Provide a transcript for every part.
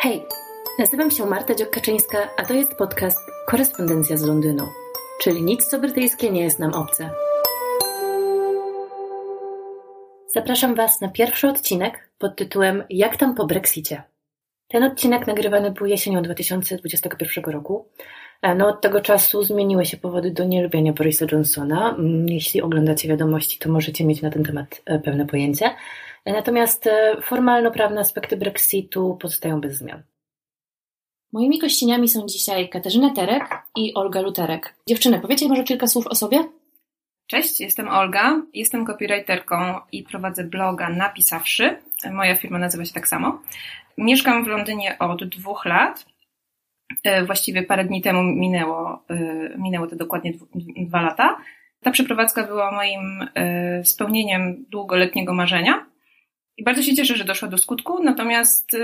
Hej, nazywam się Marta Dziokaczyńska, a to jest podcast Korespondencja z Londynu, czyli nic co brytyjskie nie jest nam obce. Zapraszam Was na pierwszy odcinek pod tytułem Jak tam po Brexicie? Ten odcinek nagrywany był jesienią 2021 roku. E, no od tego czasu zmieniły się powody do nielubienia Borisa Johnsona. Mm, jeśli oglądacie wiadomości, to możecie mieć na ten temat e, pewne pojęcie. E, natomiast formalno-prawne aspekty Brexitu pozostają bez zmian. Moimi gościniami są dzisiaj Katarzyna Terek i Olga Luterek. Dziewczyny, powiecie może kilka słów o sobie? Cześć, jestem Olga, jestem copywriterką i prowadzę bloga Napisawszy. Moja firma nazywa się tak samo. Mieszkam w Londynie od dwóch lat. E, właściwie parę dni temu minęło, e, minęło to dokładnie dwa lata. Ta przeprowadzka była moim e, spełnieniem długoletniego marzenia. I bardzo się cieszę, że doszła do skutku, natomiast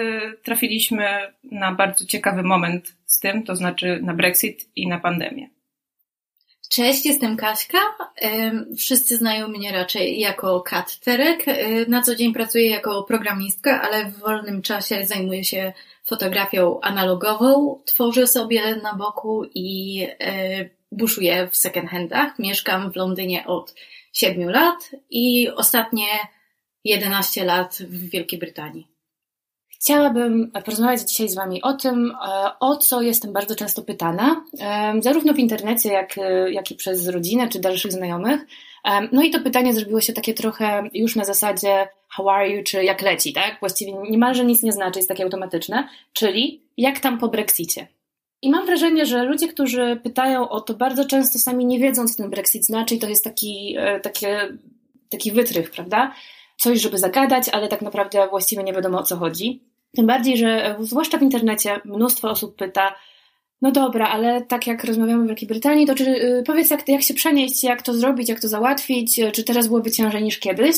trafiliśmy na bardzo ciekawy moment z tym, to znaczy na Brexit i na pandemię. Cześć, jestem Kaśka. Wszyscy znają mnie raczej jako Kat Terek. Na co dzień pracuję jako programistka, ale w wolnym czasie zajmuję się fotografią analogową. Tworzę sobie na boku i e, buszuję w second handach. Mieszkam w Londynie od 7 lat i ostatnie 11 lat w Wielkiej Brytanii. Chciałabym porozmawiać dzisiaj z Wami o tym, e, o co jestem bardzo często pytana, e, zarówno w internecie, jak, e, jak i przez rodzinę czy dalszych znajomych. No i to pytanie zrobiło się takie trochę już na zasadzie how are you, czy jak leci, tak? Właściwie niemalże nic nie znaczy, jest takie automatyczne, czyli jak tam po Brexicie. I mam wrażenie, że ludzie, którzy pytają o to bardzo często sami nie wiedzą, co ten Brexit znaczy, to jest taki, takie, taki wytrych, prawda? Coś, żeby zagadać, ale tak naprawdę właściwie nie wiadomo o co chodzi. Tym bardziej, że zwłaszcza w internecie mnóstwo osób pyta, no dobra, ale tak jak rozmawiamy w Wielkiej Brytanii, to czy, y, powiedz jak, jak się przenieść, jak to zrobić, jak to załatwić, e, czy teraz byłoby ciężej niż kiedyś?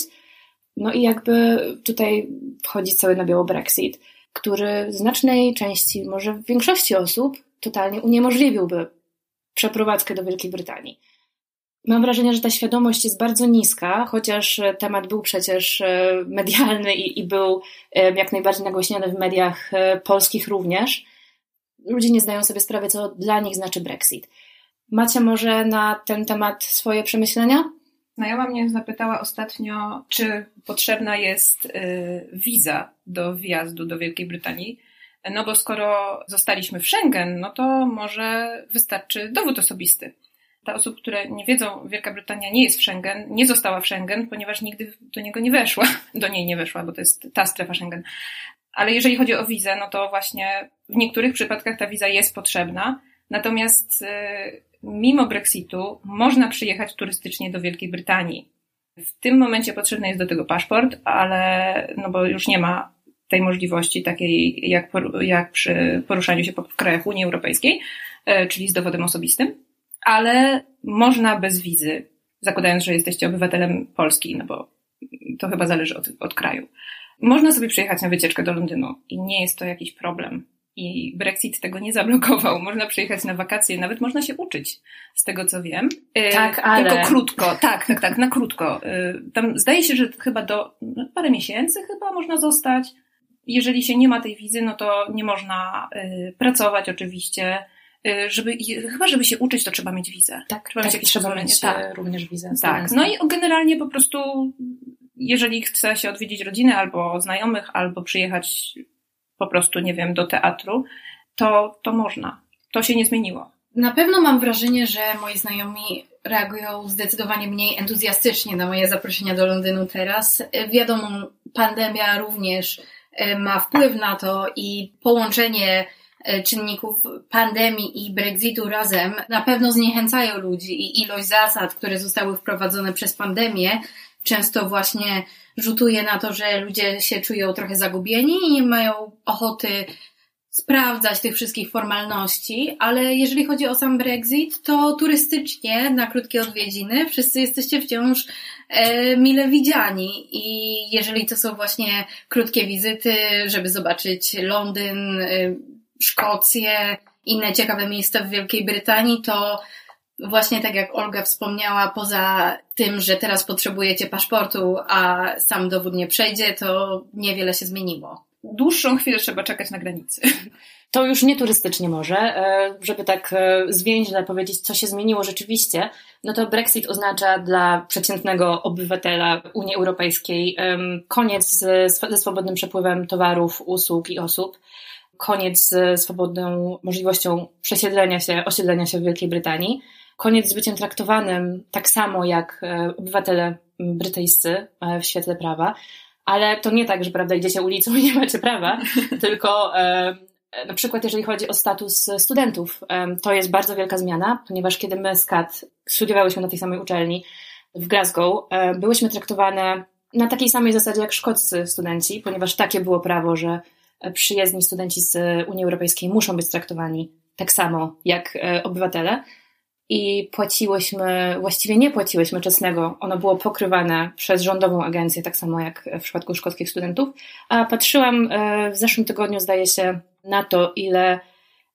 No i jakby tutaj wchodzi cały na biało Brexit, który znacznej części, może w większości osób totalnie uniemożliwiłby przeprowadzkę do Wielkiej Brytanii. Mam wrażenie, że ta świadomość jest bardzo niska, chociaż temat był przecież e, medialny i, i był e, jak najbardziej nagłośniony w mediach e, polskich również. Ludzie nie zdają sobie sprawy, co dla nich znaczy Brexit. Macie może na ten temat swoje przemyślenia? Znajoma mnie zapytała ostatnio, czy potrzebna jest wiza do wjazdu do Wielkiej Brytanii. No bo skoro zostaliśmy w Schengen, no to może wystarczy dowód osobisty dla osób, które nie wiedzą, Wielka Brytania nie jest w Schengen, nie została w Schengen, ponieważ nigdy do niego nie weszła, do niej nie weszła, bo to jest ta strefa Schengen. Ale jeżeli chodzi o wizę, no to właśnie w niektórych przypadkach ta wiza jest potrzebna, natomiast y, mimo Brexitu można przyjechać turystycznie do Wielkiej Brytanii. W tym momencie potrzebny jest do tego paszport, ale no bo już nie ma tej możliwości takiej jak, jak przy poruszaniu się po krajach Unii Europejskiej, y, czyli z dowodem osobistym ale można bez wizy, zakładając, że jesteście obywatelem Polski, no bo to chyba zależy od, od kraju. Można sobie przyjechać na wycieczkę do Londynu i nie jest to jakiś problem. I Brexit tego nie zablokował. Można przyjechać na wakacje, nawet można się uczyć, z tego co wiem. E, tak, ale... Tylko krótko, tak, tak, tak, na krótko. E, tam zdaje się, że chyba do no, parę miesięcy chyba można zostać. Jeżeli się nie ma tej wizy, no to nie można y, pracować oczywiście Y, żeby, chyba żeby się uczyć, to trzeba mieć wizę. Tak, trzeba tak, mieć jakieś trzeba mieć tak. również wizę. Tak, no i generalnie po prostu, jeżeli chce się odwiedzić rodziny albo znajomych, albo przyjechać po prostu, nie wiem, do teatru, to, to można. To się nie zmieniło. Na pewno mam wrażenie, że moi znajomi reagują zdecydowanie mniej entuzjastycznie na moje zaproszenia do Londynu teraz. Wiadomo, pandemia również ma wpływ na to i połączenie E, czynników pandemii i Brexitu razem na pewno zniechęcają ludzi i ilość zasad, które zostały wprowadzone przez pandemię, często właśnie rzutuje na to, że ludzie się czują trochę zagubieni i nie mają ochoty sprawdzać tych wszystkich formalności, ale jeżeli chodzi o sam Brexit, to turystycznie na krótkie odwiedziny wszyscy jesteście wciąż e, mile widziani. I jeżeli to są właśnie krótkie wizyty, żeby zobaczyć Londyn, e, Szkocję, inne ciekawe miejsca w Wielkiej Brytanii, to właśnie tak jak Olga wspomniała, poza tym, że teraz potrzebujecie paszportu, a sam dowód nie przejdzie, to niewiele się zmieniło. dłuższą chwilę trzeba czekać na granicy. To już nie turystycznie może, e, żeby tak e, zwięźle powiedzieć, co się zmieniło rzeczywiście, no to Brexit oznacza dla przeciętnego obywatela Unii Europejskiej koniec ze swobodnym przepływem towarów, usług i osób, koniec z swobodną możliwością przesiedlenia się, osiedlenia się w Wielkiej Brytanii, koniec z byciem traktowanym tak samo jak e, obywatele brytyjscy w świetle prawa, ale to nie tak, że prawda, idziecie ulicą i nie macie prawa, tylko na przykład jeżeli chodzi o status studentów, to jest bardzo wielka zmiana, ponieważ kiedy my z Kat studiowałyśmy na tej samej uczelni w Glasgow, byłyśmy traktowane na takiej samej zasadzie jak szkoccy studenci, ponieważ takie było prawo, że przyjezdni studenci z Unii Europejskiej muszą być traktowani tak samo jak e, obywatele. I płaciłyśmy, właściwie nie płaciłyśmy czesnego, ono było pokrywane przez rządową agencję, tak samo jak w przypadku szkockich studentów. A patrzyłam e, w zeszłym tygodniu, zdaje się, na to, ile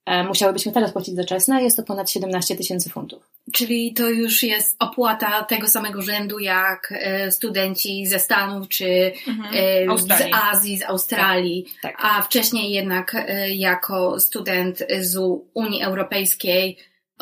e, musiałybyśmy teraz płacić za czesne, jest to ponad 17 tysięcy funtów. Czyli to już jest opłata tego samego rzędu jak e, studenci ze Stanów czy mhm. z Azji, z Australii, tak, tak. a wcześniej jednak jako student z Unii Europejskiej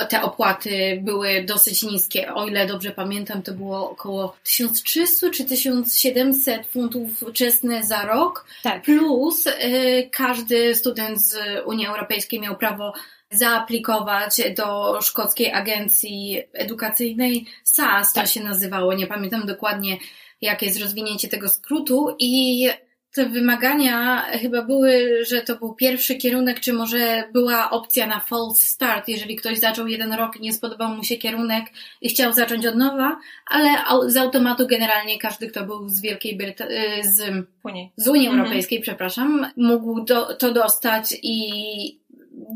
te opłaty były dosyć niskie. O ile dobrze pamiętam, to było około 1300 czy 1700 funtów czesne za rok. Tak. Plus y, każdy student z Unii Europejskiej miał prawo zaaplikować do szkockiej agencji edukacyjnej SAS, to tak. się nazywało. Nie pamiętam dokładnie, jakie jest rozwinięcie tego skrótu i te wymagania chyba były, że to był pierwszy kierunek, czy może była opcja na false start, jeżeli ktoś zaczął jeden rok i nie spodobał mu się kierunek i chciał zacząć od nowa, ale z automatu generalnie każdy, kto był z Wielkiej Brytanii, z, Unii, z Unii mhm. Europejskiej, przepraszam, mógł do, to dostać i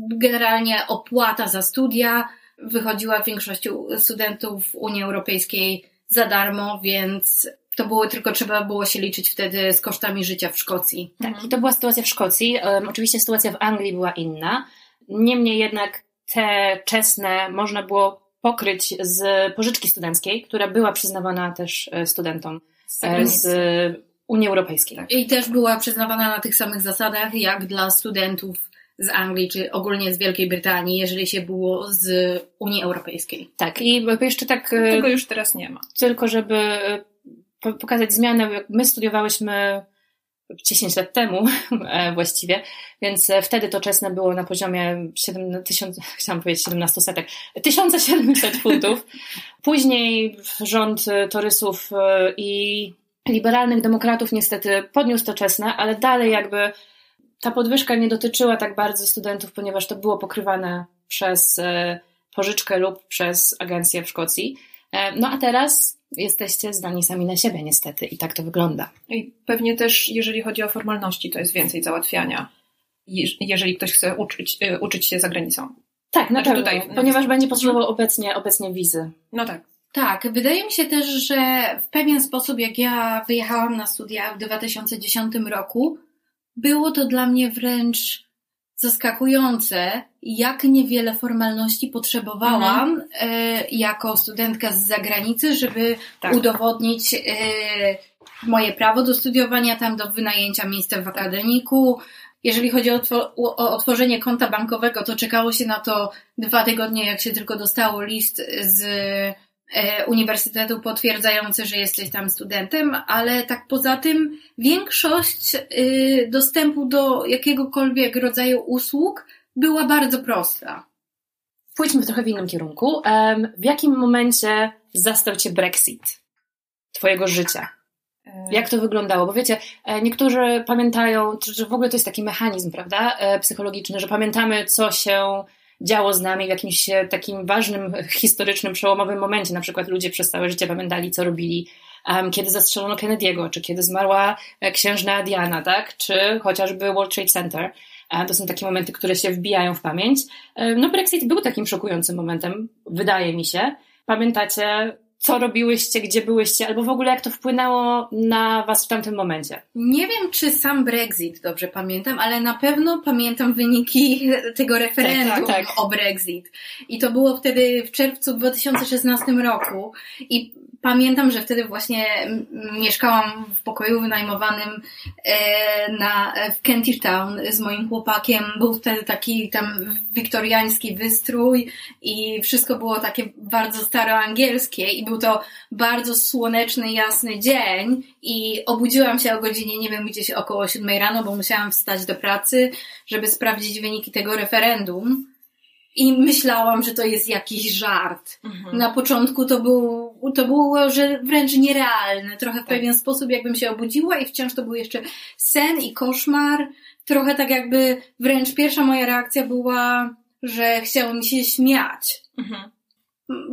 generalnie opłata za studia wychodziła w większości studentów Unii Europejskiej za darmo, więc to było tylko trzeba było się liczyć wtedy z kosztami życia w Szkocji. Tak, mhm. i to była sytuacja w Szkocji. Um, oczywiście sytuacja w Anglii była inna. Niemniej jednak te czesne można było pokryć z pożyczki studenckiej, która była przyznawana też e, studentom z, e, z Unii Europejskiej. I też była przyznawana na tych samych zasadach jak dla studentów z Anglii, czy ogólnie z Wielkiej Brytanii, jeżeli się było z Unii Europejskiej. Tak, i jeszcze tak. Tego już teraz nie ma. Tylko, żeby pokazać zmianę, jak my studiowałyśmy 10 lat temu e, właściwie, więc e, wtedy to czesne było na poziomie 7, 1000, chciałam powiedzieć 17 setek, 1700 funtów. Później rząd e, Torysów i liberalnych demokratów niestety podniósł to czesne, ale dalej jakby ta podwyżka nie dotyczyła tak bardzo studentów, ponieważ to było pokrywane przez pożyczkę lub przez agencję w Szkocji. No a teraz jesteście zdani sami na siebie, niestety, i tak to wygląda. I pewnie też, jeżeli chodzi o formalności, to jest więcej załatwiania, jeżeli ktoś chce uczyć, y, uczyć się za granicą. Tak, na znaczy pewno, tutaj, ponieważ będzie potrzebował obecnie, obecnie wizy. No tak. Tak, wydaje mi się też, że w pewien sposób, jak ja wyjechałam na studia w 2010 roku, było to dla mnie wręcz zaskakujące, jak niewiele formalności potrzebowałam mhm. e, jako studentka z zagranicy, żeby tak. udowodnić e, moje prawo do studiowania tam, do wynajęcia miejsca w akademiku. Jeżeli chodzi o, o otworzenie konta bankowego, to czekało się na to dwa tygodnie, jak się tylko dostało list z uniwersytetu potwierdzający, że jesteś tam studentem, ale tak poza tym większość y, dostępu do jakiegokolwiek rodzaju usług była bardzo prosta. Pójdźmy trochę w innym kierunku. W jakim momencie zastał Cię Brexit Twojego życia? E. Jak to wyglądało? Bo wiecie, e, niektórzy pamiętają, że w ogóle to jest taki mechanizm, prawda, psychologiczny, że pamiętamy, co się działo z nami w jakimś e, takim ważnym, historycznym, przełomowym momencie. Na przykład ludzie przez całe życie pamiętali, co robili, kiedy zastrzelono Kennedy'ego, czy kiedy zmarła e, księżna Diana, tak? Czy chociażby World Trade Center. E, to są takie momenty, które się wbijają w pamięć. No, Brexit był takim szokującym momentem, wydaje mi się. Pamiętacie co robiłyście, gdzie byłyście, albo w ogóle jak to wpłynęło na Was w tamtym momencie? Nie wiem, czy sam Brexit dobrze pamiętam, ale na pewno pamiętam wyniki tego referendum tak, tak, tak. o Brexit. I to było wtedy w czerwcu 2016 roku. I pamiętam, że wtedy właśnie mieszkałam w pokoju wynajmowanym e, na, w Kentish Town z moim chłopakiem. Był wtedy taki tam wiktoriański wystrój i wszystko było takie bardzo staroangielskie i był to bardzo słoneczny, jasny dzień i obudziłam się o godzinie, nie wiem, gdzieś około siódmej rano, bo musiałam wstać do pracy, żeby sprawdzić wyniki tego referendum. I myślałam, że to jest jakiś żart. Mhm. Na początku to, był, to było że wręcz nierealne. Trochę w tak. pewien sposób, jakbym się obudziła i wciąż to był jeszcze sen i koszmar. Trochę tak jakby wręcz pierwsza moja reakcja była, że chciało mi się śmiać. Mhm.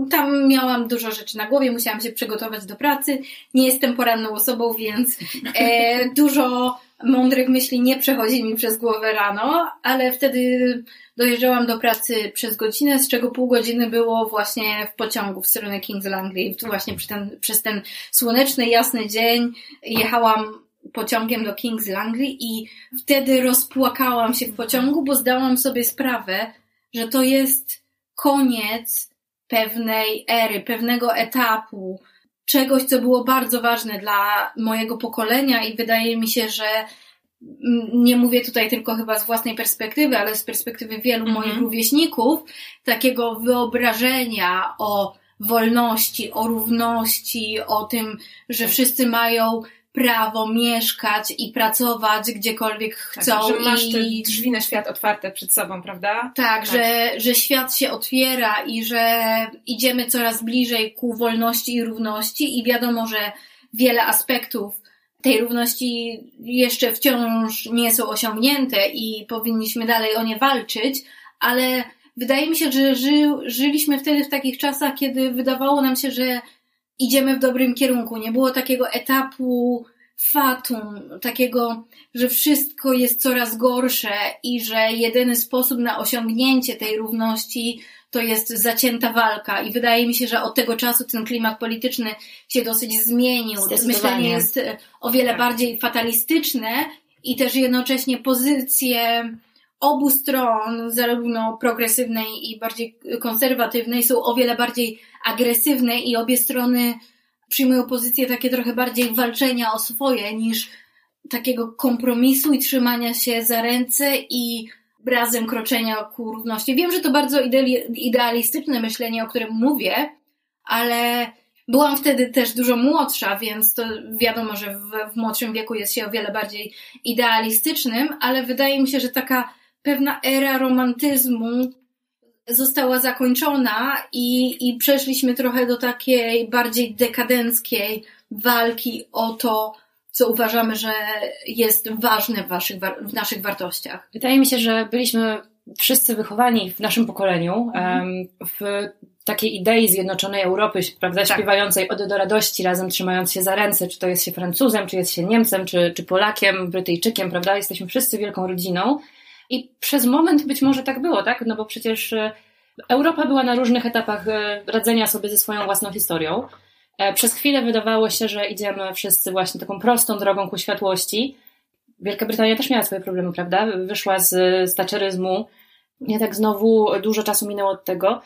Tam miałam dużo rzeczy na głowie, musiałam się przygotować do pracy. Nie jestem poranną osobą, więc e, dużo mądrych myśli nie przechodzi mi przez głowę rano, ale wtedy dojeżdżałam do pracy przez godzinę, z czego pół godziny było właśnie w pociągu w stronę King's Langley. Tu właśnie przez ten, przez ten słoneczny, jasny dzień jechałam pociągiem do King's Langley i wtedy rozpłakałam się w pociągu, bo zdałam sobie sprawę, że to jest koniec pewnej ery, pewnego etapu, czegoś, co było bardzo ważne dla mojego pokolenia i wydaje mi się, że nie mówię tutaj tylko chyba z własnej perspektywy, ale z perspektywy wielu mm -hmm. moich rówieśników, takiego wyobrażenia o wolności, o równości, o tym, że wszyscy mają prawo mieszkać i pracować gdziekolwiek tak, chcą. Tak, że masz te drzwi na świat otwarte przed sobą, prawda? Tak, tak, Że, że świat się otwiera i że idziemy coraz bliżej ku wolności i równości i wiadomo, że wiele aspektów tej równości jeszcze wciąż nie są osiągnięte i powinniśmy dalej o nie walczyć, ale wydaje mi się, że ży, żyliśmy wtedy w takich czasach, kiedy wydawało nam się, że idziemy w dobrym kierunku. Nie było takiego etapu fatum, takiego, że wszystko jest coraz gorsze i że jedyny sposób na osiągnięcie tej równości to jest zacięta walka i wydaje mi się, że od tego czasu ten klimat polityczny się dosyć zmienił. Myślenie jest o wiele tak. bardziej fatalistyczne i też jednocześnie pozycje obu stron, zarówno progresywnej i bardziej konserwatywnej, są o wiele bardziej agresywne i obie strony przyjmują pozycje takie trochę bardziej walczenia o swoje niż takiego kompromisu i trzymania się za ręce i razem kroczenia ku równości. Wiem, że to bardzo idealistyczne myślenie, o którym mówię, ale byłam wtedy też dużo młodsza, więc to wiadomo, że w, w młodszym wieku jest się o wiele bardziej idealistycznym, ale wydaje mi się, że taka pewna era romantyzmu została zakończona i, i przeszliśmy trochę do takiej bardziej dekadenckiej walki o to, co uważamy, że jest ważne w, waszych, w naszych wartościach. Wydaje mi się, że byliśmy wszyscy wychowani w naszym pokoleniu mhm. w takiej idei zjednoczonej Europy, prawda, tak. śpiewającej ode do radości, razem trzymając się za ręce, czy to jest się Francuzem, czy jest się Niemcem, czy, czy Polakiem, Brytyjczykiem, prawda, jesteśmy wszyscy wielką rodziną i przez moment być może tak było, tak, no bo przecież e, Europa była na różnych etapach e, radzenia sobie ze swoją własną historią, E, przez chwilę wydawało się, że idziemy wszyscy właśnie taką prostą drogą ku światłości. Wielka Brytania też miała swoje problemy, prawda? Wyszła z, z taceryzmu. Nie tak znowu dużo czasu minęło od tego.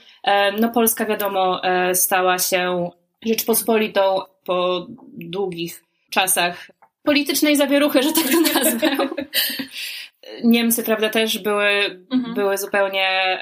No Polska wiadomo stała się Rzeczpospolitą po długich czasach politycznej zawieruchy, że tak to nazwę. Niemcy, prawda, też były, mhm. były zupełnie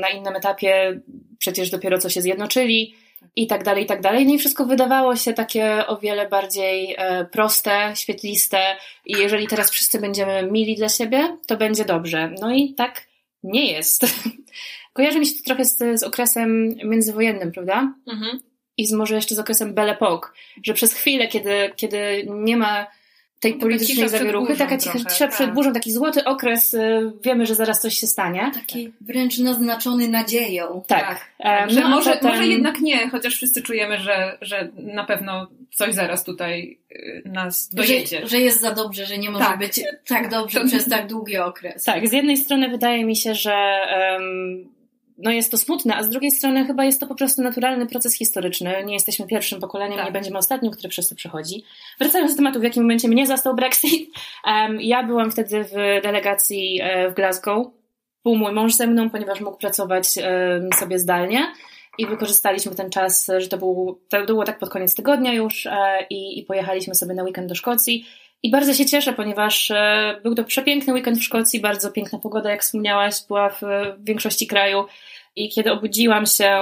na innym etapie, przecież dopiero co się zjednoczyli i tak dalej, i tak dalej. No i wszystko wydawało się takie o wiele bardziej e, proste, świetliste i jeżeli teraz wszyscy będziemy mili dla siebie, to będzie dobrze. No i tak nie jest. Kojarzy mi się to trochę z, z okresem międzywojennym, prawda? Mhm. I z, może jeszcze z okresem Belle Époque, że przez chwilę, kiedy, kiedy nie ma tej politycznej zawieruchy, taka cisza przed tak. burzą, taki złoty okres, y, wiemy, że zaraz coś się stanie. Taki wręcz naznaczony nadzieją. Tak. tak. Um, że może, ten... może jednak nie, chociaż wszyscy czujemy, że, że na pewno coś zaraz tutaj y, nas dojedzie. Że, że jest za dobrze, że nie może tak. być tak dobrze to... przez tak długi okres. Tak, z jednej strony wydaje mi się, że um, no jest to smutne, a z drugiej strony chyba jest to po prostu naturalny proces historyczny. Nie jesteśmy pierwszym pokoleniem, tak. nie będziemy ostatnim, który przez to przechodzi. Wracając do tematu, w jakim momencie mnie zastał Brexit. Um, ja byłam wtedy w delegacji e, w Glasgow. Był mój mąż ze mną, ponieważ mógł pracować um, sobie zdalnie. i wykorzystaliśmy ten czas, że to, był, to było tak pod koniec tygodnia już i, i pojechaliśmy sobie na weekend do Szkocji. I bardzo się cieszę, ponieważ był to przepiękny weekend w Szkocji, bardzo piękna pogoda, jak wspomniałaś, była w większości kraju. I kiedy obudziłam się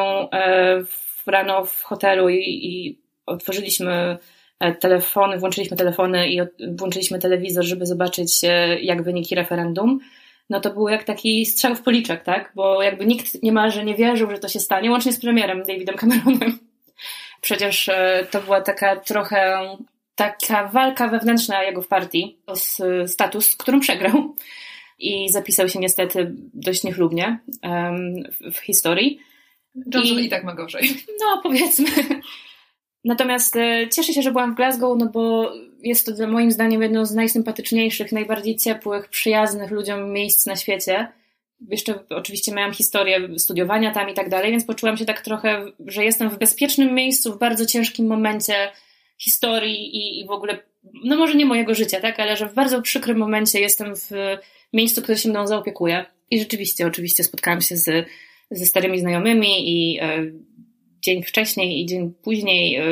w rano w hotelu i, i otworzyliśmy e, telefony, włączyliśmy telefony i włączyliśmy telewizor, żeby zobaczyć e, jak wyniki referendum, no to był jak taki strzał w policzek, tak? Bo jakby nikt niemalże nie wierzył, że to się stanie, łącznie z premierem Davidem Cameronem. Przecież e, to była taka trochę taka walka wewnętrzna jego w partii o status, którą przegrał i zapisał się niestety dość niechlubnie w, w historii. Johnson i, i tak ma gorzej. No, powiedzmy. Natomiast e, cieszę się, że byłam w Glasgow, no bo jest to moim zdaniem jedno z najsympatyczniejszych, najbardziej ciepłych, przyjaznych ludziom miejsc na świecie. Jeszcze oczywiście miałam historię studiowania tam i tak dalej, więc poczułam się tak trochę, że jestem w bezpiecznym miejscu, w bardzo ciężkim momencie historii i, i w ogóle, no może nie mojego życia, tak, ale że w bardzo przykrym momencie jestem w miejscu, które się mną zaopiekuje. I rzeczywiście, oczywiście spotkałam się z ze starymi znajomymi i e, dzień wcześniej i dzień później, e,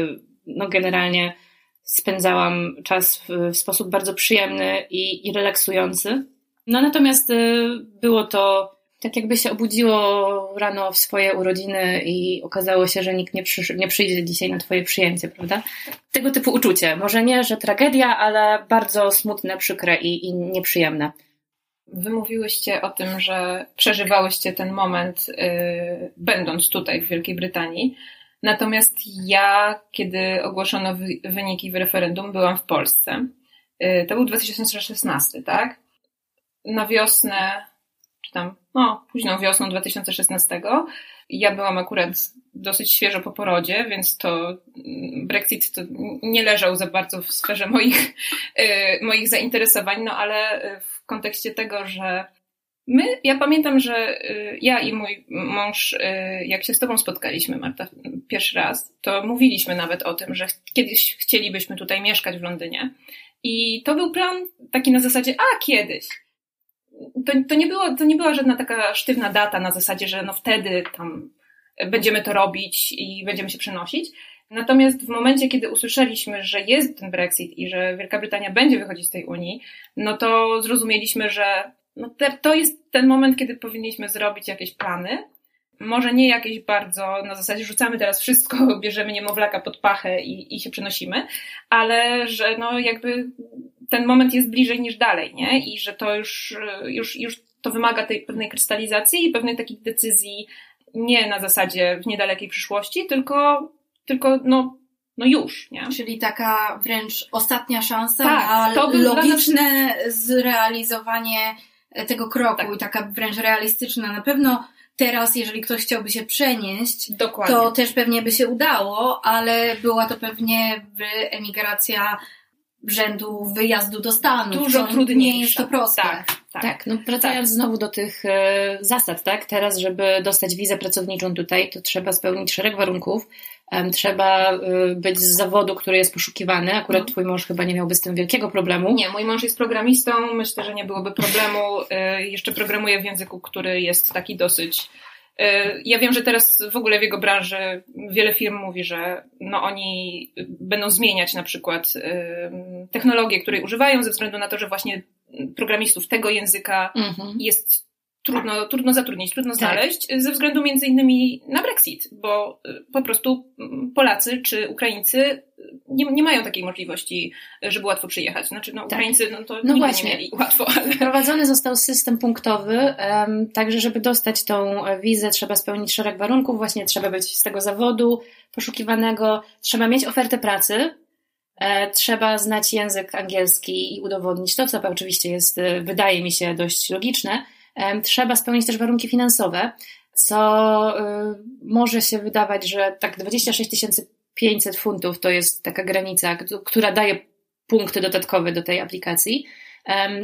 no generalnie spędzałam czas w, w sposób bardzo przyjemny i, i relaksujący. No natomiast e, było to tak jakby się obudziło rano w swoje urodziny i okazało się, że nikt nie, przysz- nie przyjdzie dzisiaj na twoje przyjęcie, prawda? Tego typu uczucie. Może nie, że tragedia, ale bardzo smutne, przykre i, i nieprzyjemne. Wy mówiłyście o tym, że przeżywałyście ten moment, yy, będąc tutaj w Wielkiej Brytanii. Natomiast ja, kiedy ogłoszono wyniki w referendum, byłam w Polsce. Yy, to był 2016, tak? Na wiosnę, czy tam, no, późną wiosną 2016. Ja byłam akurat dosyć świeżo po porodzie, więc to mm, Brexit to nie leżał za bardzo w sferze moich, yy, moich zainteresowań, no ale w kontekście tego, że my, ja pamiętam, że y, ja i mój mąż, y, jak się z Tobą spotkaliśmy, Marta, pierwszy raz, to mówiliśmy nawet o tym, że kiedyś chcielibyśmy tutaj mieszkać w Londynie. I to był plan taki na zasadzie, a kiedyś. To, to, nie było, to nie była żadna taka sztywna data na zasadzie, że no wtedy tam będziemy to robić i będziemy się przenosić. Natomiast w momencie, kiedy usłyszeliśmy, że jest ten Brexit i że Wielka Brytania będzie wychodzić z tej Unii, no to zrozumieliśmy, że no te, to jest ten moment, kiedy powinniśmy zrobić jakieś plany. Może nie jakieś bardzo na zasadzie rzucamy teraz wszystko, bierzemy niemowlaka pod pachę i, i się przenosimy, ale że no jakby ten moment jest bliżej niż dalej, nie? I że to już, już, już to wymaga tej pewnej krystalizacji i pewnej takich decyzji nie na zasadzie w niedalekiej przyszłości, tylko tylko no, no już, nie? Czyli taka wręcz ostatnia szansa tak, na logiczne zrealizowanie tego kroku tak. i taka wręcz realistyczna. Na pewno teraz, jeżeli ktoś chciałby się przenieść, Dokładnie. to też pewnie by się udało, ale była to pewnie emigracja rzędu wyjazdu do Stanów. Dużo trudniejsze. Nie jest to proste. Tak, tak. tak no wracając tak. znowu do tych e, zasad, tak? Teraz, żeby dostać wizę pracowniczą tutaj, to trzeba spełnić szereg warunków. Um, trzeba y, być z zawodu, który jest poszukiwany. Akurat no. twój mąż chyba nie miałby z tym wielkiego problemu. Nie, mój mąż jest programistą. Myślę, że nie byłoby problemu. Y, jeszcze programuje w języku, który jest taki dosyć Y, ja wiem, że teraz w ogóle w jego branży wiele firm mówi, że no oni będą zmieniać na przykład technologię, której używają ze względu na to, że właśnie programistów tego języka mhm. jest trudno, trudno zatrudnić, trudno tak. znaleźć, ze względu między innymi na Brexit, bo y, po prostu mm, Polacy czy Ukraińcy nie, nie mają takiej możliwości, żeby łatwo przyjechać. Znaczy, no, tak. Ukraińcy, no to no właśnie. nie mieli łatwo. Ale... Wprowadzony został system punktowy, um, także żeby dostać tą wizę trzeba spełnić szereg warunków, właśnie trzeba być z tego zawodu poszukiwanego, trzeba mieć ofertę pracy, e, trzeba znać język angielski i udowodnić to, co oczywiście jest, e, wydaje mi się, dość logiczne, trzeba spełnić też warunki finansowe, co może się wydawać, że tak 26 500 funtów to jest taka granica, która daje punkty dodatkowe do tej aplikacji.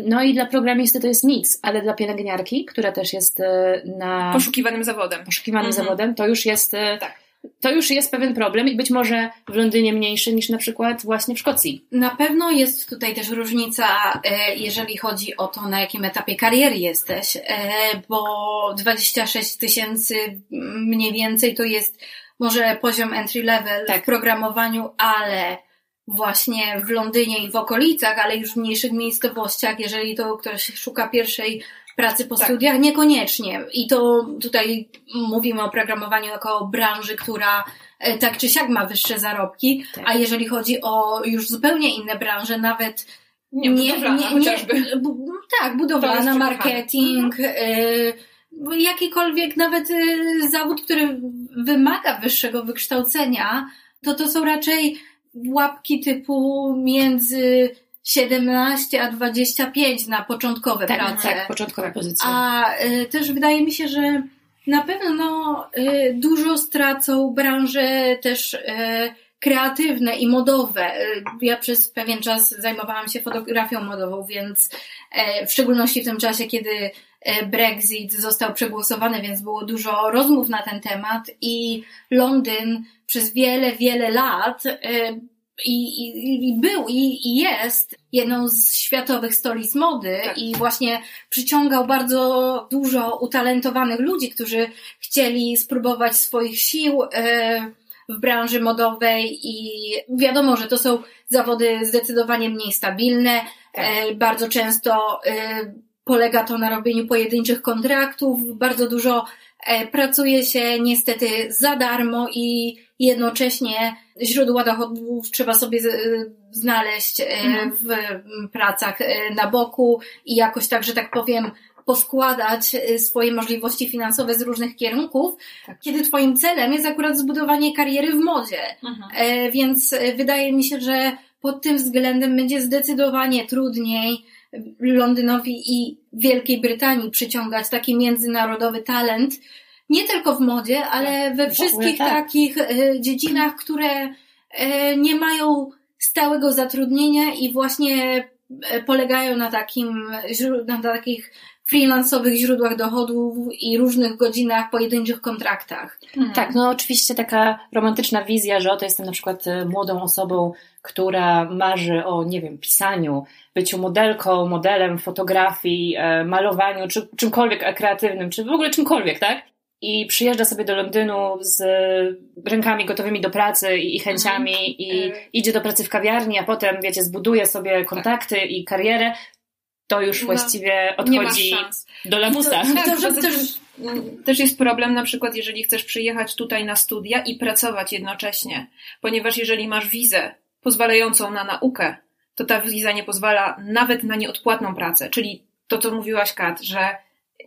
No i dla programisty to jest nic, ale dla pielęgniarki, która też jest na. Poszukiwanym zawodem. Poszukiwanym mhm. zawodem, to już jest tak. To już jest pewien problem i być może w Londynie mniejszy niż na przykład właśnie w Szkocji. Na pewno jest tutaj też różnica, e, jeżeli chodzi o to, na jakim etapie kariery jesteś, e, bo 26 tysięcy mniej więcej to jest może poziom entry level tak. w programowaniu, ale właśnie w Londynie i w okolicach, ale już w mniejszych miejscowościach, jeżeli to ktoś szuka pierwszej pracy po tak. studiach, niekoniecznie. I to tutaj mówimy o programowaniu jako branży, która e, tak czy siak ma wyższe zarobki, tak. a jeżeli chodzi o już zupełnie inne branże, nawet nie, nie, nie, nie bu, tak, budowlana, marketing, y, jakikolwiek nawet y, zawód, który wymaga wyższego wykształcenia, to to są raczej łapki typu między 17 a 25 na początkowe tak, prace. Tak, początkowe pozycje. A y, też wydaje mi się, że na pewno y, dużo stracą branże też y, kreatywne i modowe. Y, ja przez pewien czas zajmowałam się fotografią modową, więc y, w szczególności w tym czasie, kiedy y, Brexit został przegłosowany, więc było dużo rozmów na ten temat i Londyn przez wiele, wiele lat i, i, i był i, i jest jedną z światowych stolic mody tak. i właśnie przyciągał bardzo dużo utalentowanych ludzi, którzy chcieli spróbować swoich sił e, w branży modowej i wiadomo, że to są zawody zdecydowanie mniej stabilne. Tak. E, bardzo często e, polega to na robieniu pojedynczych kontraktów, bardzo dużo pracuje się niestety za darmo i jednocześnie źródła dochodów trzeba sobie znaleźć e, mhm. w pracach e, na boku i jakoś tak, że tak powiem, poskładać e, swoje możliwości finansowe z różnych kierunków, tak. kiedy Twoim celem jest akurat zbudowanie kariery w modzie. Mhm. Więc wydaje mi się, że pod tym względem będzie zdecydowanie trudniej Londynowi i Wielkiej Brytanii przyciągać taki międzynarodowy talent, nie tylko w modzie, ale tak. we wszystkich tak. takich e, dziedzinach, które e, nie mają stałego zatrudnienia i właśnie e, polegają na takim, na takich freelansowych źródłach dochodów i różnych godzinach, pojedynczych kontraktach. Hmm. Tak, no oczywiście taka romantyczna wizja, że oto jestem na przykład młodą osobą, która marzy o, nie wiem, pisaniu, byciu modelką, modelem fotografii, malowaniu, czy czymkolwiek kreatywnym, czy w ogóle czymkolwiek, tak? I przyjeżdża sobie do Londynu z rękami gotowymi do pracy i, chęciami mhm. i mhm. idzie do pracy w kawiarni, a potem, wiecie, zbuduje sobie kontakty tak. i karierę, to już no, właściwie odchodzi do lamusa. To, to, to, też, też jest problem na przykład, jeżeli chcesz przyjechać tutaj na studia i pracować jednocześnie, ponieważ jeżeli masz wizę pozwalającą na naukę, to ta wiza nie pozwala nawet na nieodpłatną pracę, czyli to, co mówiłaś, Kat, że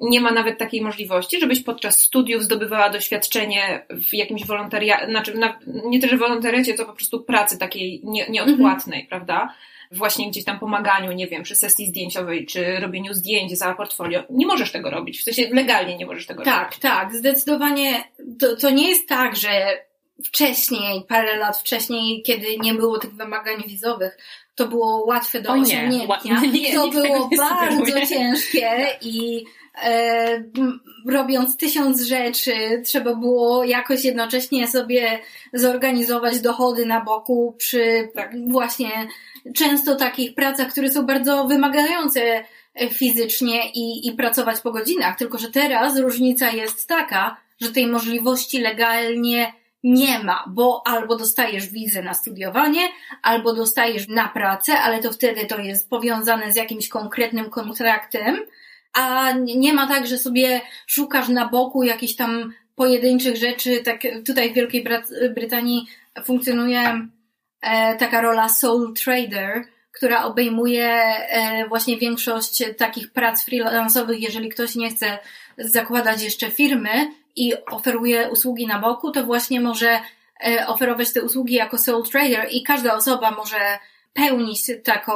nie ma nawet takiej możliwości, żebyś podczas studiów zdobywała doświadczenie w jakimś wolontariacie, znaczy na, nie tyle wolontariacie, to po prostu pracy takiej nie, nieodpłatnej, mm-hmm. prawda? Właśnie gdzieś tam pomaganiu, nie wiem, przy sesji zdjęciowej, czy robieniu zdjęć za portfolio. Nie możesz tego robić, w sensie legalnie nie możesz tego tak, robić. Tak, tak, zdecydowanie. To, to nie jest tak, że wcześniej, parę lat wcześniej, kiedy nie było tych wymagań wizowych, to było łatwe do osiągnięcia. Nie, nie, to było bardzo ciężkie i robiąc tysiąc rzeczy, trzeba było jakoś jednocześnie sobie zorganizować dochody na boku przy tak. właśnie często takich pracach, które są bardzo wymagające fizycznie i, i pracować po godzinach. Tylko, że teraz różnica jest taka, że tej możliwości legalnie nie ma, bo albo dostajesz wizę na studiowanie, albo dostajesz na pracę, ale to wtedy to jest powiązane z jakimś konkretnym kontraktem, a nie ma tak, że sobie szukasz na boku jakichś tam pojedynczych rzeczy. Tak tutaj w Wielkiej Brytanii funkcjonuje e, taka rola soul trader, która obejmuje e, właśnie większość takich prac freelansowych, jeżeli ktoś nie chce zakładać jeszcze firmy i oferuje usługi na boku, to właśnie może e, oferować te usługi jako soul trader i każda osoba może pełnić taką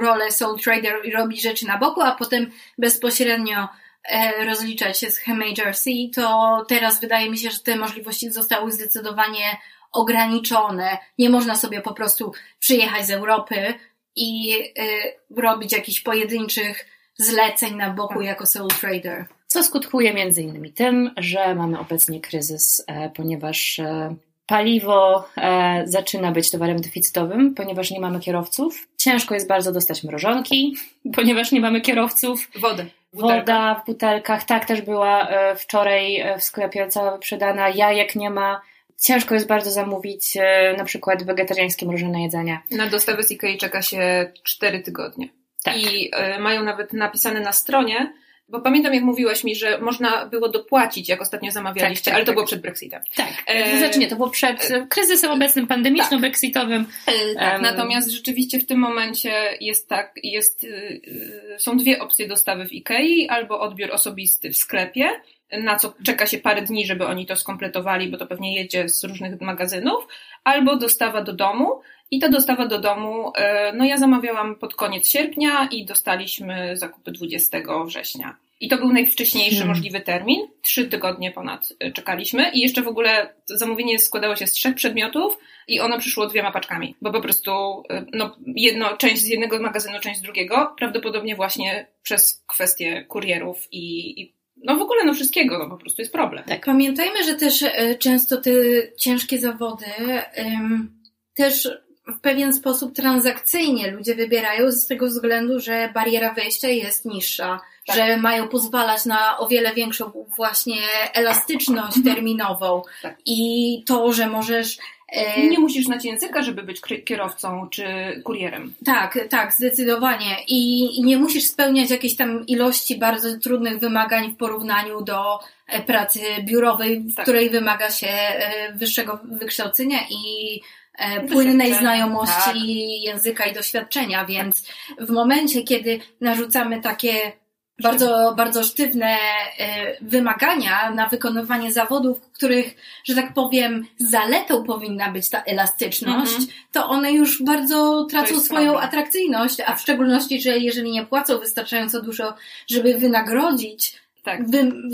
rolę soul trader i robić rzeczy na boku, a potem bezpośrednio e, rozliczać się z HMHRC, to teraz wydaje mi się, że te możliwości zostały zdecydowanie ograniczone. Nie można sobie po prostu przyjechać z Europy i y, robić jakichś pojedynczych zleceń na boku jako soul trader. co skutkuje między innymi tym, że mamy obecnie kryzys, e, ponieważ e, paliwo e, zaczyna być towarem deficytowym, ponieważ nie mamy kierowców. Ciężko jest bardzo dostać mrożonki, ponieważ nie mamy kierowców. Wodę. Woda w butelkach, tak też była wczoraj w sklepie cała wyprzedana. Jajek nie ma. Ciężko jest bardzo zamówić na przykład wegetariańskie mrożone jedzenie. Na dostawę z Ikei czeka się 4 tygodnie. Tak. I mają nawet napisane na stronie, bo pamiętam, jak mówiłaś mi, że można było dopłacić, jak ostatnio zamawialiście, tak, tak, ale to tak. było przed Brexitem. Tak, e... znaczy nie, to było przed kryzysem obecnym, pandemiczno-brexitowym. Tak. E, tak. Natomiast rzeczywiście w tym momencie jest tak, jest, y, y, są dwie opcje dostawy w Ikei, albo odbiór osobisty w sklepie, na co czeka się parę dni, żeby oni to skompletowali, bo to pewnie jedzie z różnych magazynów, albo dostawa do domu. I ta dostawa do domu, e, no ja zamawiałam pod koniec sierpnia i dostaliśmy zakupy 20 września. I to był najwcześniejszy hmm. możliwy termin. Trzy tygodnie ponad e, czekaliśmy i jeszcze w ogóle zamówienie składało się z trzech przedmiotów i ono przyszło dwiema paczkami, bo po prostu e, no, jedno, część z jednego magazynu, część z drugiego, prawdopodobnie właśnie przez kwestie kurierów i, i no w ogóle no wszystkiego, no po prostu jest problem. Tak, pamiętajmy, że też często te ciężkie zawody też w pewien sposób transakcyjnie ludzie wybierają z tego względu, że bariera wejścia jest niższa, tak. że mają pozwalać na o wiele większą właśnie elastyczność mhm. terminową tak. i to, że możesz e, nie musisz znać języka, żeby być kierowcą czy kurierem. Tak, tak, zdecydowanie. I nie musisz spełniać jakiejś tam ilości bardzo trudnych wymagań w porównaniu do e, pracy biurowej, w tak. której wymaga się e, wyższego wykształcenia i płynnej znajomości tak. języka i doświadczenia, więc w momencie, kiedy narzucamy takie bardzo, bardzo sztywne e, wymagania na wykonywanie zawodów, których, że tak powiem, zaletą powinna być ta elastyczność, mm -hmm. to one już bardzo tracą swoją prawda. atrakcyjność, a w szczególności, że jeżeli nie płacą wystarczająco dużo, żeby wynagrodzić tak.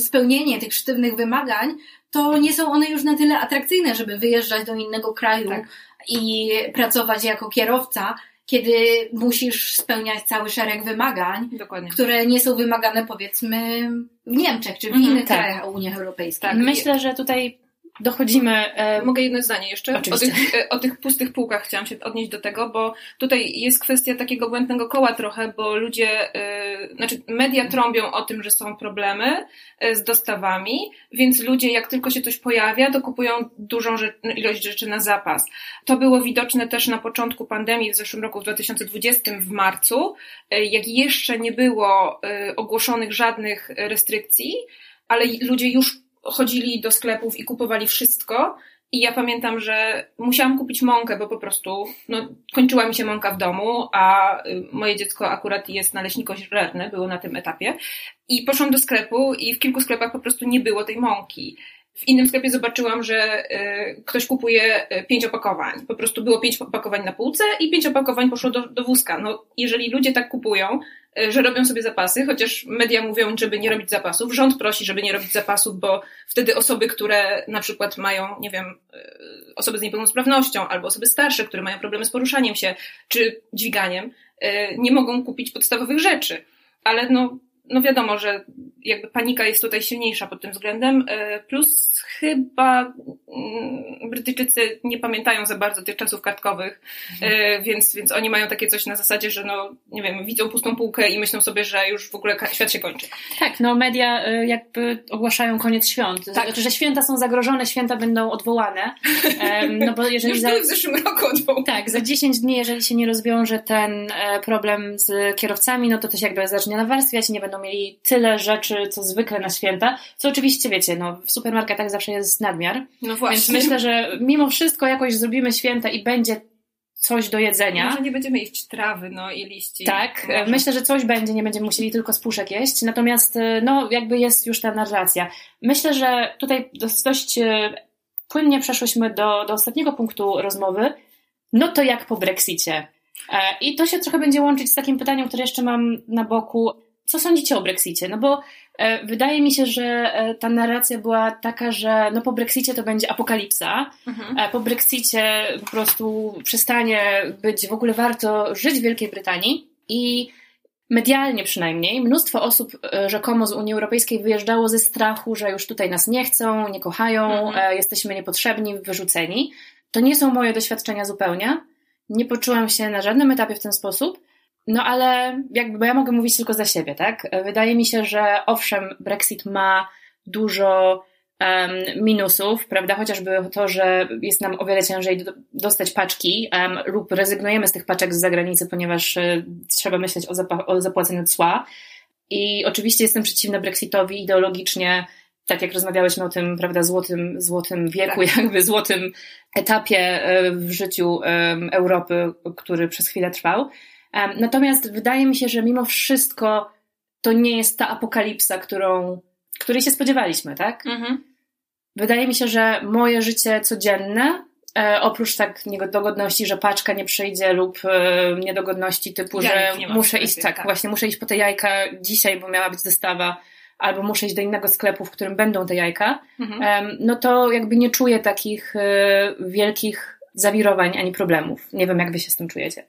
spełnienie tych sztywnych wymagań, to nie są one już na tyle atrakcyjne, żeby wyjeżdżać do innego kraju, tak i pracować jako kierowca, kiedy musisz spełniać cały szereg wymagań, Dokładnie. które nie są wymagane powiedzmy w Niemczech czy w mhm, innych tak. krajach Unii Europejskiej. Tak. Myślę, że tutaj dochodzimy. E... Mogę jedno zdanie jeszcze? O tych, e, o tych pustych półkach chciałam się odnieść do tego, bo tutaj jest kwestia takiego błędnego koła trochę, bo ludzie, e, znaczy media trąbią o tym, że są problemy z dostawami, więc ludzie jak tylko się coś pojawia, to kupują dużą rzecz, ilość rzeczy na zapas. To było widoczne też na początku pandemii w zeszłym roku, w 2020 w marcu, jak jeszcze nie było ogłoszonych żadnych restrykcji, ale ludzie już chodzili do sklepów i kupowali wszystko. I ja pamiętam, że musiałam kupić mąkę, bo po prostu no, kończyła mi się mąka w domu, a y, moje dziecko akurat jest naleśnikożerne, było na tym etapie. I poszłam do sklepu i w kilku sklepach po prostu nie było tej mąki. W innym sklepie zobaczyłam, że y, ktoś kupuje y, pięć opakowań. Po prostu było pięć opakowań na półce i pięć opakowań poszło do, do wózka. No, jeżeli ludzie tak kupują, y, że robią sobie zapasy, chociaż media mówią, żeby nie robić zapasów, rząd prosi, żeby nie robić zapasów, bo wtedy osoby, które na przykład mają, nie wiem, osoby z niepełnosprawnością albo osoby starsze, które mają problemy z poruszaniem się czy dźwiganiem, nie mogą kupić podstawowych rzeczy. Ale no, no wiadomo, że jakby panika jest tutaj silniejsza pod tym względem, e, plus chyba mm, Brytyjczycy nie pamiętają za bardzo tych czasów kartkowych, mhm. więc, więc oni mają takie coś na zasadzie, że no, nie wiem, widzą pustą półkę i myślą sobie, że już w ogóle świat się kończy. Tak, no media e, jakby ogłaszają koniec świąt. Tak. Znaczy, że święta są zagrożone, święta będą odwołane. No bo jeżeli już za... w zeszłym roku odwołane. Tak, za 10 dni, jeżeli się nie rozwiąże ten problem z kierowcami, no to się jakby zacznie nawarstwiać, nie będą mieli tyle rzeczy, co zwykle na święta, co oczywiście wiecie, no w supermarketach zawsze jest nadmiar. No właśnie. Więc myślę, że mimo wszystko jakoś zrobimy święta i będzie coś do jedzenia. Może nie będziemy jeść trawy, no i liści. Tak, Może. myślę, że coś będzie, nie będziemy musieli tylko z puszek jeść, natomiast no jakby jest już ta narracja. Myślę, że tutaj dość e, płynnie przeszłyśmy do, do ostatniego punktu rozmowy, no to jak po Brexicie? E, I to się trochę będzie łączyć z takim pytaniem, które jeszcze mam na boku. Co sądzicie o Brexicie? No bo e, wydaje mi się, że e, ta narracja była taka, że no po Brexicie to będzie apokalipsa. Mhm. E, po Brexicie po prostu przestanie być w ogóle warto żyć w Wielkiej Brytanii i medialnie przynajmniej, mnóstwo osób e, rzekomo z Unii Europejskiej wyjeżdżało ze strachu, że już tutaj nas nie chcą, nie kochają, mhm. jesteśmy niepotrzebni, wyrzuceni. To nie są moje doświadczenia zupełnie. Nie poczułam się na żadnym etapie w ten sposób. No ale jakby, bo ja mogę mówić tylko za siebie, tak? Wydaje mi się, że owszem, Brexit ma dużo um, minusów, prawda? Chociażby to, że jest nam o wiele ciężej do, dostać paczki um, lub rezygnujemy z tych paczek z zagranicy, ponieważ y, trzeba myśleć o, o zapłaceniu cła. I oczywiście jestem przeciwna Brexitowi ideologicznie, tak jak rozmawiałyśmy o tym, prawda, złotym, złotym wieku, tak. jakby złotym etapie e, w życiu Europy, który przez chwilę trwał. Natomiast wydaje mi się, że mimo wszystko to nie jest ta apokalipsa, którą, której się spodziewaliśmy, tak? Mhm. Wydaje mi się, że moje życie codzienne, e, oprócz tak niedogodności, że paczka nie przyjdzie lub e, niedogodności typu, że muszę iść, tak, tak, właśnie muszę iść po te jajka dzisiaj, bo miała być dostawa, albo muszę iść do innego sklepu, w którym będą te jajka, mhm. no to jakby nie czuję takich e, wielkich zawirowań ani problemów. Nie wiem, jak wy się z tym czujecie.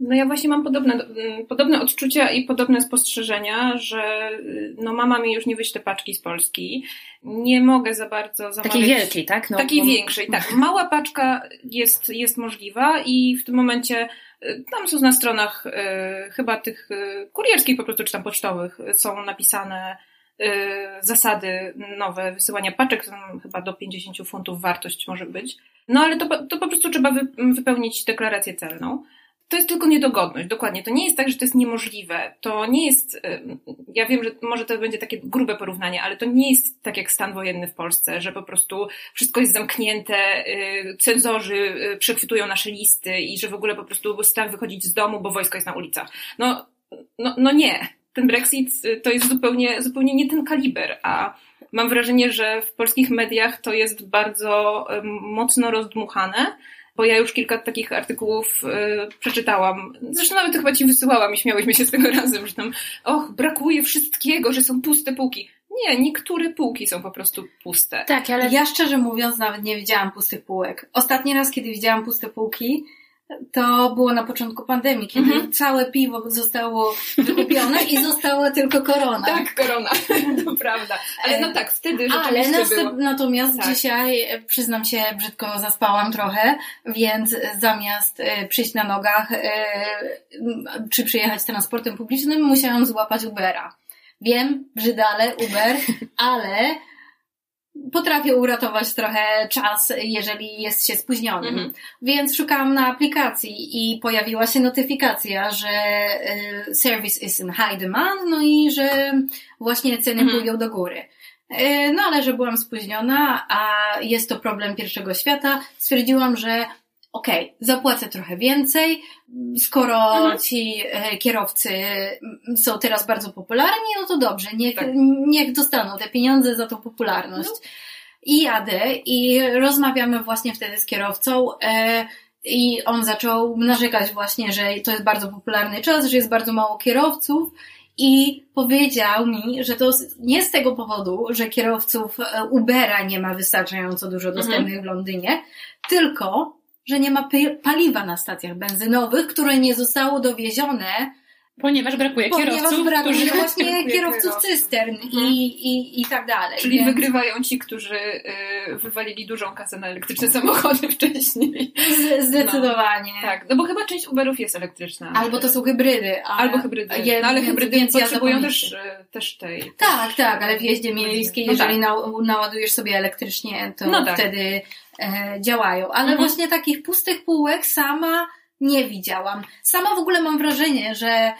No ja właśnie mam podobne, mm, podobne odczucia i podobne spostrzeżenia, że y, no mama mi już nie wyśle paczki z Polski. Nie mogę za bardzo zamawiać. Takiej wielkiej, tak? No, takiej bo... większej, tak. Mała paczka jest, jest możliwa i w tym momencie y, tam są na stronach y, chyba tych y, kurierskich po prostu, czy tam pocztowych są napisane y, zasady nowe wysyłania paczek, tam chyba do 50 funtów wartość może być. No ale to, to po prostu trzeba wy, wypełnić deklarację celną to jest tylko niedogodność, dokładnie. To nie jest tak, że to jest niemożliwe. To nie jest, ja wiem, że może to będzie takie grube porównanie, ale to nie jest tak jak stan wojenny w Polsce, że po prostu wszystko jest zamknięte, y, cenzorzy y, przechwytują nasze listy i że w ogóle po prostu strach wychodzić z domu, bo wojsko jest na ulicach. No, no, no nie. Ten Brexit y, to jest zupełnie, zupełnie nie ten kaliber, a mam wrażenie, że w polskich mediach to jest bardzo mocno rozdmuchane bo ja już kilka takich artykułów y, przeczytałam. Zresztą nawet chyba ci wysyłałam i śmiałyśmy się z tego razem, że tam, och, brakuje wszystkiego, że są puste półki. Nie, niektóre półki są po prostu puste. Tak, ale ja szczerze mówiąc nawet nie widziałam pustych półek. Ostatni raz, kiedy widziałam puste półki, to było na początku pandemii, kiedy -hmm. całe piwo zostało wykupione i została tylko korona. Tak, korona, to prawda. Ale no tak, wtedy Ale następ, natomiast tak. dzisiaj, e, przyznam się, brzydko zaspałam trochę, więc zamiast e, przyjść na nogach e, czy przyjechać transportem publicznym, musiałam złapać Ubera. Wiem, brzydale, Uber, ale potrafię uratować trochę czas, jeżeli jest się spóźnionym. Mhm. Więc szukałam na aplikacji i pojawiła się notyfikacja, że y, service is in high demand, no i że właśnie ceny mhm. pójdą do góry. Y, no ale że byłam spóźniona, a jest to problem pierwszego świata, stwierdziłam, że okej, okay, zapłacę trochę więcej, skoro mhm. ci e, kierowcy są teraz bardzo popularni, no to dobrze, niech, tak. niech dostaną te pieniądze za tą popularność. No. I jadę i rozmawiamy właśnie wtedy z kierowcą e, i on zaczął narzekać właśnie, że to jest bardzo popularny czas, że jest bardzo mało kierowców i powiedział mi, że to nie z tego powodu, że kierowców e, Ubera nie ma wystarczająco dużo dostępnych mhm. w Londynie, tylko że nie ma paliwa na stacjach benzynowych, które nie zostało dowiezione Ponieważ brakuje Ponieważ kierowców. Ponieważ brakuje którzy... właśnie kierowców cystern i, mhm. i, i tak dalej. Czyli więc... wygrywają ci, którzy y, wywalili dużą kasę na elektryczne samochody wcześniej. Zdecydowanie. No, tak, no bo chyba część Uberów jest elektryczna. Albo to są hybrydy. Albo hybrydy. Je, no, ale hybrydy więc potrzebują ja też, y, też tej... Tak, tak, ale w jeździe miejskiej, no jeżeli tak. naładujesz sobie elektrycznie, to no tak. wtedy działają. Ale mhm. właśnie takich pustych półek sama nie widziałam. Sama w ogóle mam wrażenie, że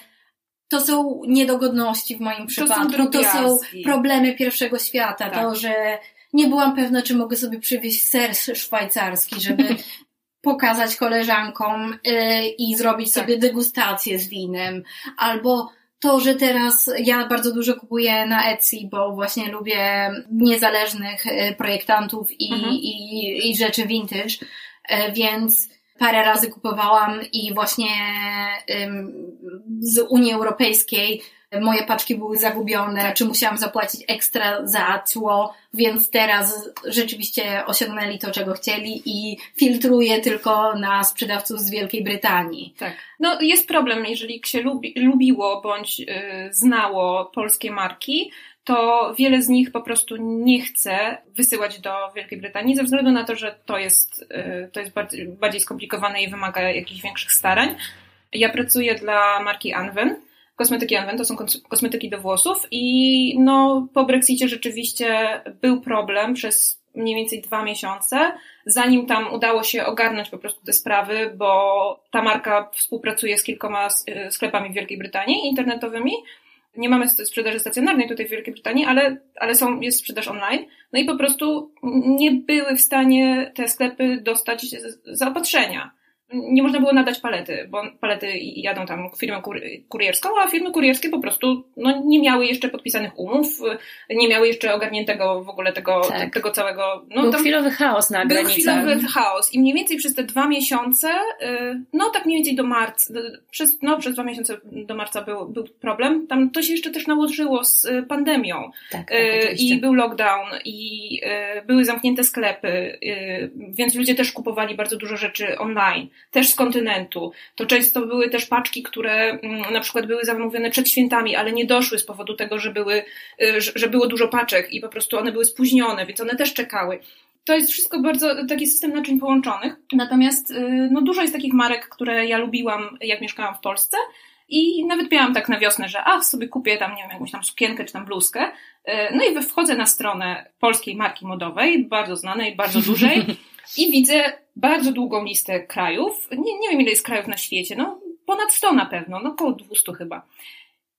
to są niedogodności w moim przypadku, to są, to są problemy pierwszego świata, tak. to, że nie byłam pewna, czy mogę sobie przywieźć ser szwajcarski, żeby pokazać koleżankom yy, i zrobić tak. sobie degustację z winem, albo to, że teraz ja bardzo dużo kupuję na Etsy, bo właśnie lubię niezależnych y, projektantów i, mhm. i, i rzeczy vintage, yy, więc parę razy kupowałam i właśnie z Unii Europejskiej moje paczki były zagubione, czy musiałam zapłacić ekstra za cło, więc teraz rzeczywiście osiągnęli to, czego chcieli i filtruję tylko na sprzedawców z Wielkiej Brytanii. Tak. No jest problem, jeżeli się lubi, lubiło bądź yy, znało polskie marki, to wiele z nich po prostu nie chce wysyłać do Wielkiej Brytanii ze względu na to, że to jest, y, to jest bardziej, bardziej skomplikowane i wymaga jakichś większych starań. Ja pracuję dla marki Anwen. Kosmetyki Anwen to są kosmetyki do włosów i no, po Brexicie rzeczywiście był problem przez mniej więcej dwa miesiące, zanim tam udało się ogarnąć po prostu te sprawy, bo ta marka współpracuje z kilkoma y, sklepami w Wielkiej Brytanii internetowymi nie mamy sprzedaży stacjonarnej tutaj w Wielkiej Brytanii, ale, ale są, jest sprzedaż online. No i po prostu nie były w stanie te sklepy dostać zaopatrzenia nie można było nadać palety, bo palety jadą tam firmę kurierską, a firmy kurierskie po prostu no, nie miały jeszcze podpisanych umów, nie miały jeszcze ogarniętego w ogóle tego, tak. tego całego... No, był tam, chwilowy chaos na granicach. Był chwilowy chaos i mniej więcej przez te dwa miesiące, y, no tak mniej więcej do marca, przez, no przez dwa miesiące do marca był, był problem. Tam to się jeszcze też nałożyło z y, pandemią. Tak, tak, I był lockdown i były zamknięte sklepy, więc ludzie też kupowali bardzo dużo rzeczy online też z kontynentu. To często były też paczki, które mm, na przykład były zamówione przed świętami, ale nie doszły z powodu tego, że były, y, że było dużo paczek i po prostu one były spóźnione, więc one też czekały. To jest wszystko bardzo taki system naczyń połączonych. Natomiast y, no, dużo jest takich marek, które ja lubiłam, jak mieszkałam w Polsce. I nawet miałam tak na wiosnę, że ach, sobie kupię tam, nie wiem, jakąś tam sukienkę czy tam bluzkę. Y, no i wchodzę na stronę polskiej marki modowej, bardzo znanej, bardzo dużej i widzę bardzo długą listę krajów. Nie, nie wiem, ile jest krajów na świecie, no ponad 100 na pewno, no około 200 chyba.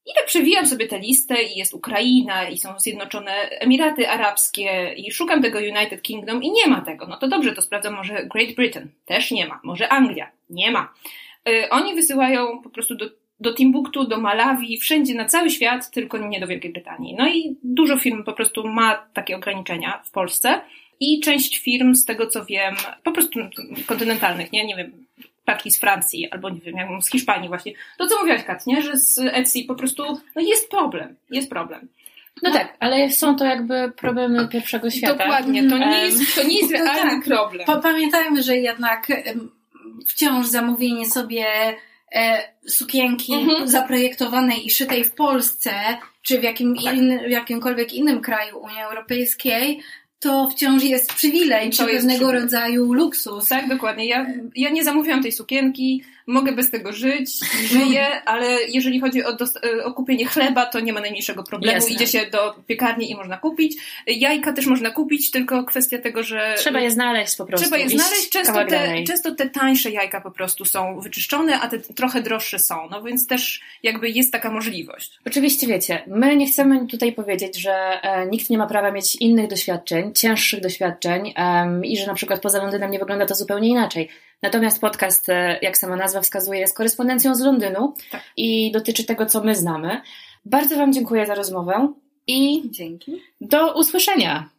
I tak przewijam sobie tę listę i jest Ukraina i są Zjednoczone Emiraty Arabskie i szukam tego United Kingdom i nie ma tego. No to dobrze, to sprawdzam może Great Britain. Też nie ma. Może Anglia. Nie ma. Yy, oni wysyłają po prostu do, do Timbuktu, do Malawi, wszędzie na cały świat, tylko nie do Wielkiej Brytanii. No i dużo firm po prostu ma takie ograniczenia w Polsce i część firm, z tego co wiem, po prostu kontynentalnych, nie, nie wiem, paczki z Francji albo nie wiem, jak z Hiszpanii właśnie. To co mówiłaś Kat, nie? Że z Etsy po prostu no jest problem, jest problem. No, no, tak, ale są to jakby problemy pierwszego świata. Dokładnie, to nie jest, to nie jest realny tak. problem. Pamiętajmy, że jednak wciąż zamówienie sobie e, sukienki mhm. zaprojektowanej i szytej w Polsce, czy w, jakim tak. in, w jakimkolwiek innym kraju Unii Europejskiej, to wciąż jest przywilej, czy pewnego przywilej. rodzaju luksus. Tak, dokładnie. Ja, ja nie zamówiłam tej sukienki, mogę bez tego żyć, żyję, ale jeżeli chodzi o, e, o kupienie chleba, to nie ma najmniejszego problemu. Jasne. Idzie się do piekarni i można kupić. Jajka też można kupić, tylko kwestia tego, że... Trzeba je znaleźć po prostu. Trzeba je znaleźć. Często te, często te tańsze jajka po prostu są wyczyszczone, a te trochę droższe są. No więc też jakby jest taka możliwość. Oczywiście wiecie, my nie chcemy tutaj powiedzieć, że e, nikt nie ma prawa mieć innych doświadczeń, cięższych doświadczeń um, i że na przykład poza Londynem nie wygląda to zupełnie inaczej. Natomiast podcast, e, jak sama nazwa wskazuje, jest korespondencją z Londynu tak. i dotyczy tego, co my znamy. Bardzo Wam dziękuję za rozmowę i Dzięki. do usłyszenia.